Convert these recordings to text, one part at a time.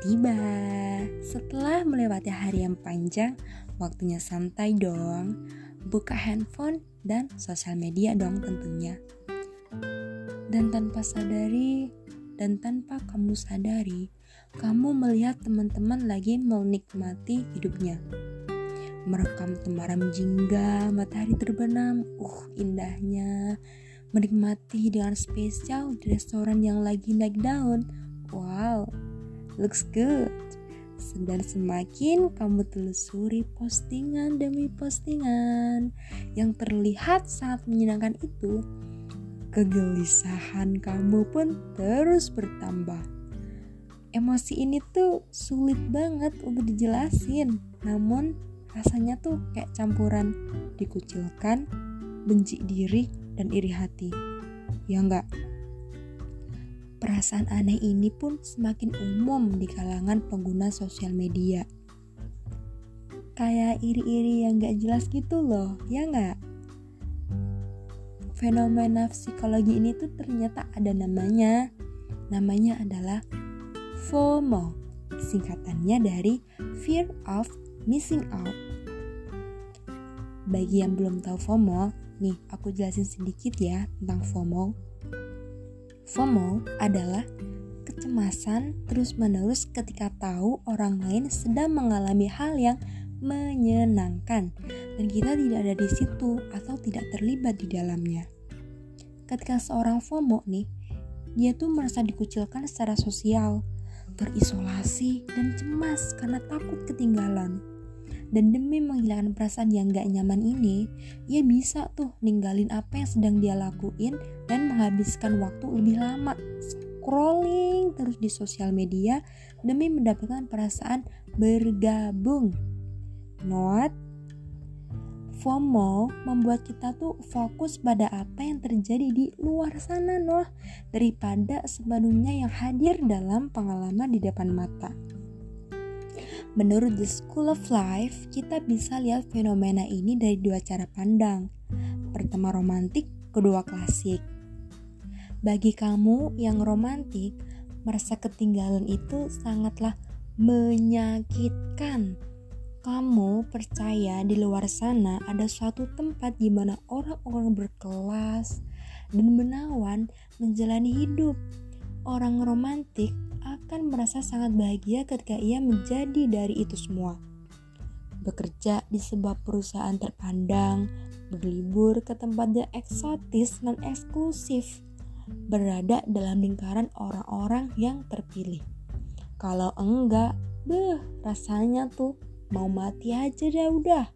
tiba. Setelah melewati hari yang panjang, waktunya santai dong. Buka handphone dan sosial media dong tentunya. Dan tanpa sadari, dan tanpa kamu sadari, kamu melihat teman-teman lagi menikmati hidupnya. Merekam temaram jingga, matahari terbenam, uh indahnya. Menikmati dengan spesial di restoran yang lagi naik daun. Wow, looks good. Dan semakin kamu telusuri postingan demi postingan yang terlihat sangat menyenangkan itu, kegelisahan kamu pun terus bertambah. Emosi ini tuh sulit banget untuk dijelasin, namun rasanya tuh kayak campuran dikucilkan, benci diri, dan iri hati. Ya enggak? Perasaan aneh ini pun semakin umum di kalangan pengguna sosial media. Kayak iri-iri yang gak jelas gitu loh, ya nggak? Fenomena psikologi ini tuh ternyata ada namanya. Namanya adalah FOMO. Singkatannya dari Fear of Missing Out. Bagi yang belum tahu FOMO, nih aku jelasin sedikit ya tentang FOMO. FOMO adalah kecemasan terus-menerus ketika tahu orang lain sedang mengalami hal yang menyenangkan dan kita tidak ada di situ atau tidak terlibat di dalamnya. Ketika seorang FOMO nih, dia tuh merasa dikucilkan secara sosial, terisolasi dan cemas karena takut ketinggalan. Dan demi menghilangkan perasaan yang gak nyaman ini, ia bisa tuh ninggalin apa yang sedang dia lakuin dan menghabiskan waktu lebih lama scrolling terus di sosial media demi mendapatkan perasaan bergabung. Not FOMO membuat kita tuh fokus pada apa yang terjadi di luar sana noh daripada sepenuhnya yang hadir dalam pengalaman di depan mata. Menurut The School of Life, kita bisa lihat fenomena ini dari dua cara pandang. Pertama romantik, kedua klasik. Bagi kamu yang romantik, merasa ketinggalan itu sangatlah menyakitkan. Kamu percaya di luar sana ada suatu tempat di mana orang-orang berkelas dan menawan menjalani hidup. Orang romantik akan merasa sangat bahagia ketika ia menjadi dari itu semua. Bekerja di sebuah perusahaan terpandang, berlibur ke tempat yang eksotis dan eksklusif, berada dalam lingkaran orang-orang yang terpilih. Kalau enggak, beh, rasanya tuh mau mati aja dah udah.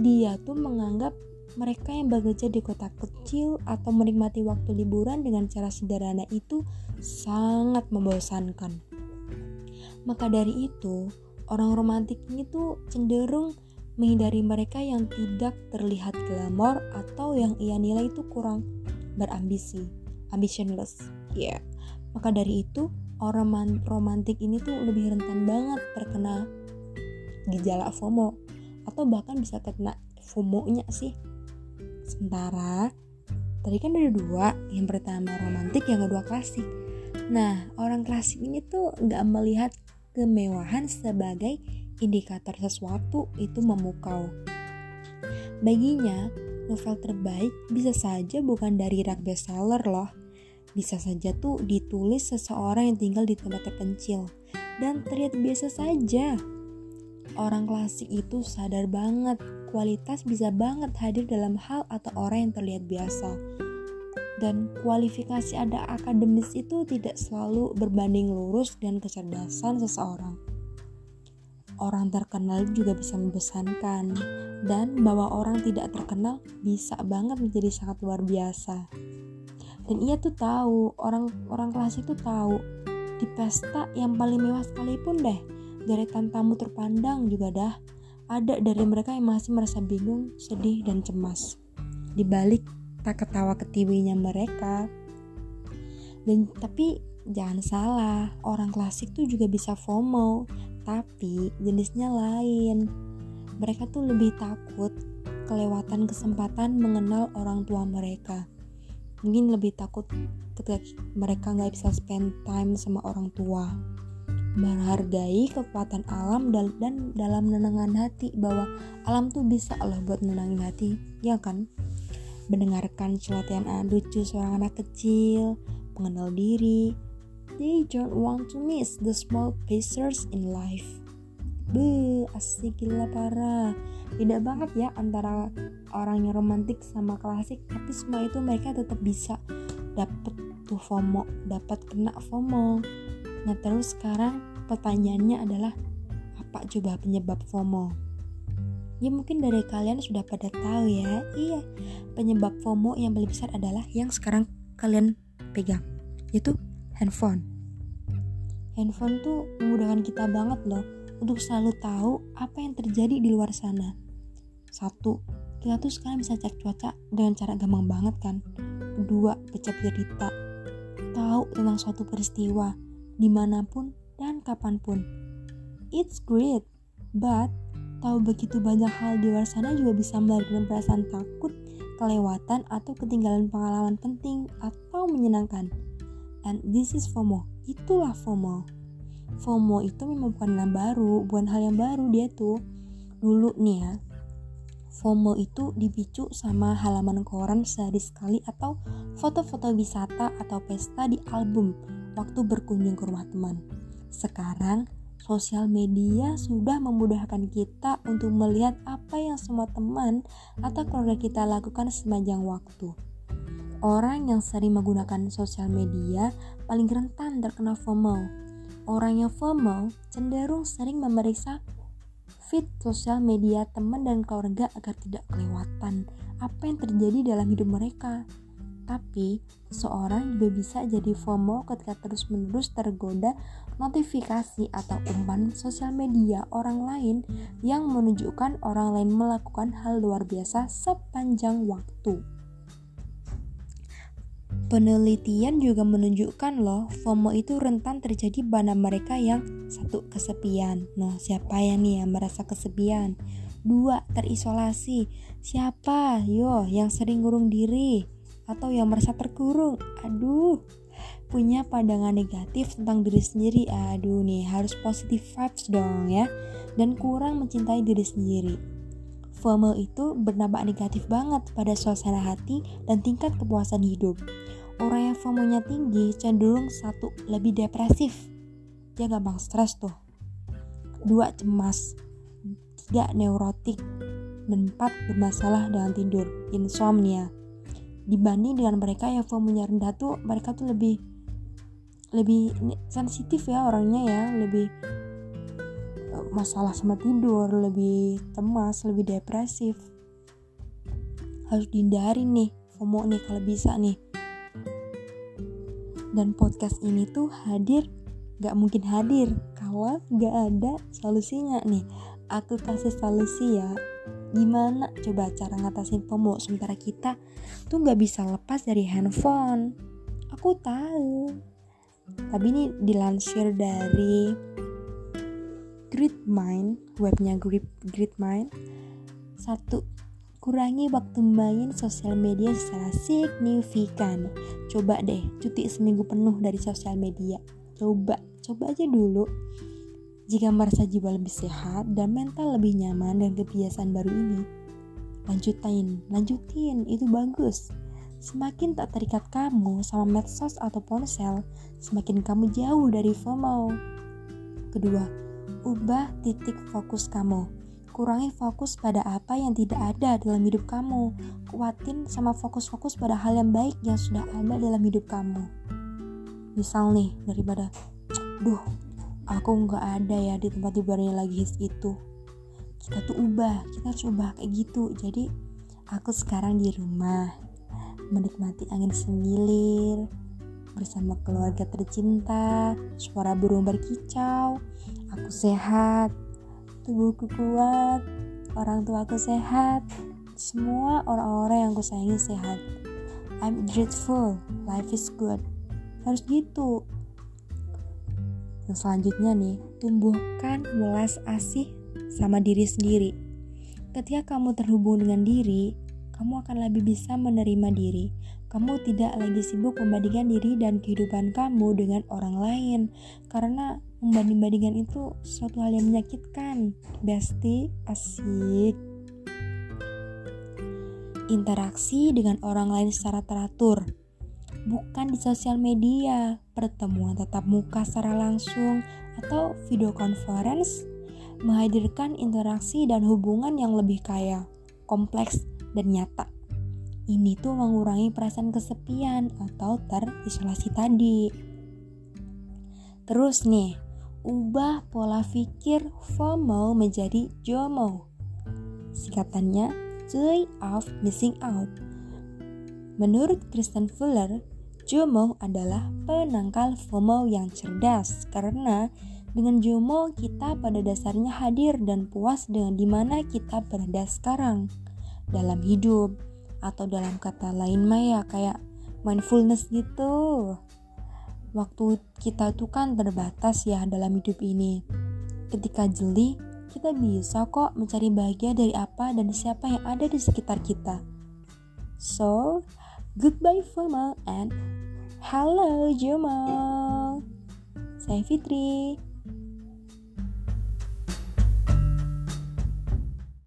Dia tuh menganggap mereka yang bekerja di kota kecil atau menikmati waktu liburan dengan cara sederhana itu sangat membosankan. Maka dari itu, orang romantik ini tuh cenderung menghindari mereka yang tidak terlihat glamor atau yang ia nilai itu kurang berambisi, ambitionless. Ya, yeah. maka dari itu orang romantik ini tuh lebih rentan banget terkena gejala FOMO atau bahkan bisa kena FOMO-nya sih. Sementara tadi kan ada dua, yang pertama romantik, yang kedua klasik. Nah, orang klasik ini tuh nggak melihat kemewahan sebagai indikator sesuatu itu memukau. Baginya, novel terbaik bisa saja bukan dari rak bestseller loh. Bisa saja tuh ditulis seseorang yang tinggal di tempat terpencil dan terlihat biasa saja. Orang klasik itu sadar banget kualitas bisa banget hadir dalam hal atau orang yang terlihat biasa dan kualifikasi ada akademis itu tidak selalu berbanding lurus dengan kecerdasan seseorang. Orang terkenal juga bisa membosankan, dan bahwa orang tidak terkenal bisa banget menjadi sangat luar biasa. Dan ia tuh tahu, orang-orang kelas itu tahu, di pesta yang paling mewah sekalipun deh, deretan tamu terpandang juga dah, ada dari mereka yang masih merasa bingung, sedih, dan cemas. Di balik tak ketawa ketiwinya mereka. Dan tapi jangan salah, orang klasik tuh juga bisa FOMO, tapi jenisnya lain. Mereka tuh lebih takut kelewatan kesempatan mengenal orang tua mereka. Mungkin lebih takut ketika mereka nggak bisa spend time sama orang tua. Menghargai kekuatan alam dan, dalam menenangkan hati bahwa alam tuh bisa loh buat menenangin hati ya kan? Mendengarkan celotehan lucu seorang anak kecil mengenal diri. They don't want to miss the small pleasures in life. Be, asik gila parah. Beda banget ya antara orang yang romantik sama klasik Tapi semua itu mereka tetap bisa dapet tuh FOMO Dapat kena FOMO Nah terus sekarang pertanyaannya adalah Apa coba penyebab FOMO? Ya mungkin dari kalian sudah pada tahu ya Iya penyebab FOMO yang paling besar adalah yang sekarang kalian pegang Yaitu handphone Handphone tuh memudahkan kita banget loh untuk selalu tahu apa yang terjadi di luar sana. Satu, kita tuh sekarang bisa cek cuaca dengan cara gampang banget kan. Kedua, baca berita, tahu tentang suatu peristiwa, di mana pun dan kapan pun. It's great, but tahu begitu banyak hal di luar sana juga bisa melahirkan perasaan takut, kelewatan, atau ketinggalan pengalaman penting atau menyenangkan. And this is FOMO. Itulah FOMO. FOMO itu memang bukan yang baru, bukan hal yang baru dia tuh. Dulu nih ya, FOMO itu dipicu sama halaman koran sehari sekali atau foto-foto wisata atau pesta di album waktu berkunjung ke rumah teman. Sekarang, sosial media sudah memudahkan kita untuk melihat apa yang semua teman atau keluarga kita lakukan sepanjang waktu. Orang yang sering menggunakan sosial media paling rentan terkena FOMO Orang yang formal cenderung sering memeriksa feed sosial media teman dan keluarga agar tidak kelewatan apa yang terjadi dalam hidup mereka. Tapi, seorang juga bisa jadi FOMO ketika terus-menerus tergoda notifikasi atau umpan sosial media orang lain yang menunjukkan orang lain melakukan hal luar biasa sepanjang waktu. Penelitian juga menunjukkan loh, FOMO itu rentan terjadi pada mereka yang satu kesepian. Nah, siapa yang nih yang merasa kesepian? Dua, terisolasi. Siapa? Yo, yang sering ngurung diri atau yang merasa terkurung. Aduh, punya pandangan negatif tentang diri sendiri. Aduh nih, harus positive vibes dong ya. Dan kurang mencintai diri sendiri. FOMO itu bernampak negatif banget pada suasana hati dan tingkat kepuasan hidup orang yang FOMO-nya tinggi cenderung satu lebih depresif dia gampang stres tuh dua cemas tiga neurotik dan empat bermasalah dengan tidur insomnia dibanding dengan mereka yang FOMO-nya rendah tuh mereka tuh lebih lebih sensitif ya orangnya ya lebih eh, masalah sama tidur lebih cemas lebih depresif. Harus dihindari nih FOMO nih kalau bisa nih. Dan podcast ini tuh hadir gak mungkin hadir kalau gak ada solusinya nih. Aku kasih solusi ya gimana coba cara ngatasin FOMO sementara kita tuh gak bisa lepas dari handphone aku tahu tapi ini dilansir dari Grid Mind webnya Grid, Grid Mind satu Kurangi waktu main sosial media secara signifikan. Coba deh, cuti seminggu penuh dari sosial media. Coba, coba aja dulu. Jika merasa jiwa lebih sehat dan mental lebih nyaman dengan kebiasaan baru ini, lanjutin, lanjutin, itu bagus. Semakin tak terikat kamu sama medsos atau ponsel, semakin kamu jauh dari FOMO. Kedua, ubah titik fokus kamu Kurangi fokus pada apa yang tidak ada dalam hidup kamu. Kuatin sama fokus-fokus pada hal yang baik yang sudah ada dalam hidup kamu. Misal nih, daripada, duh, aku nggak ada ya di tempat hiburan yang lagi hits itu. Kita tuh ubah, kita harus ubah kayak gitu. Jadi, aku sekarang di rumah, menikmati angin semilir, bersama keluarga tercinta, suara burung berkicau, aku sehat, tubuhku kuat, orang tuaku sehat, semua orang-orang yang aku sayangi sehat. I'm grateful, life is good. Harus gitu. Yang selanjutnya nih, tumbuhkan welas asih sama diri sendiri. Ketika kamu terhubung dengan diri, kamu akan lebih bisa menerima diri, kamu tidak lagi sibuk membandingkan diri dan kehidupan kamu dengan orang lain. Karena membanding-bandingkan itu suatu hal yang menyakitkan. Besti, asik. Interaksi dengan orang lain secara teratur. Bukan di sosial media pertemuan tatap muka secara langsung atau video conference menghadirkan interaksi dan hubungan yang lebih kaya kompleks dan nyata ini tuh mengurangi perasaan kesepian atau terisolasi tadi. Terus nih, ubah pola pikir FOMO menjadi JOMO. Singkatannya, Joy of Missing Out. Menurut Kristen Fuller, JOMO adalah penangkal FOMO yang cerdas karena dengan JOMO kita pada dasarnya hadir dan puas dengan di mana kita berada sekarang dalam hidup atau dalam kata lain Maya kayak mindfulness gitu. Waktu kita tuh kan terbatas ya dalam hidup ini. Ketika jeli, kita bisa kok mencari bahagia dari apa dan siapa yang ada di sekitar kita. So, goodbye FOMO and hello Jomo. Saya Fitri.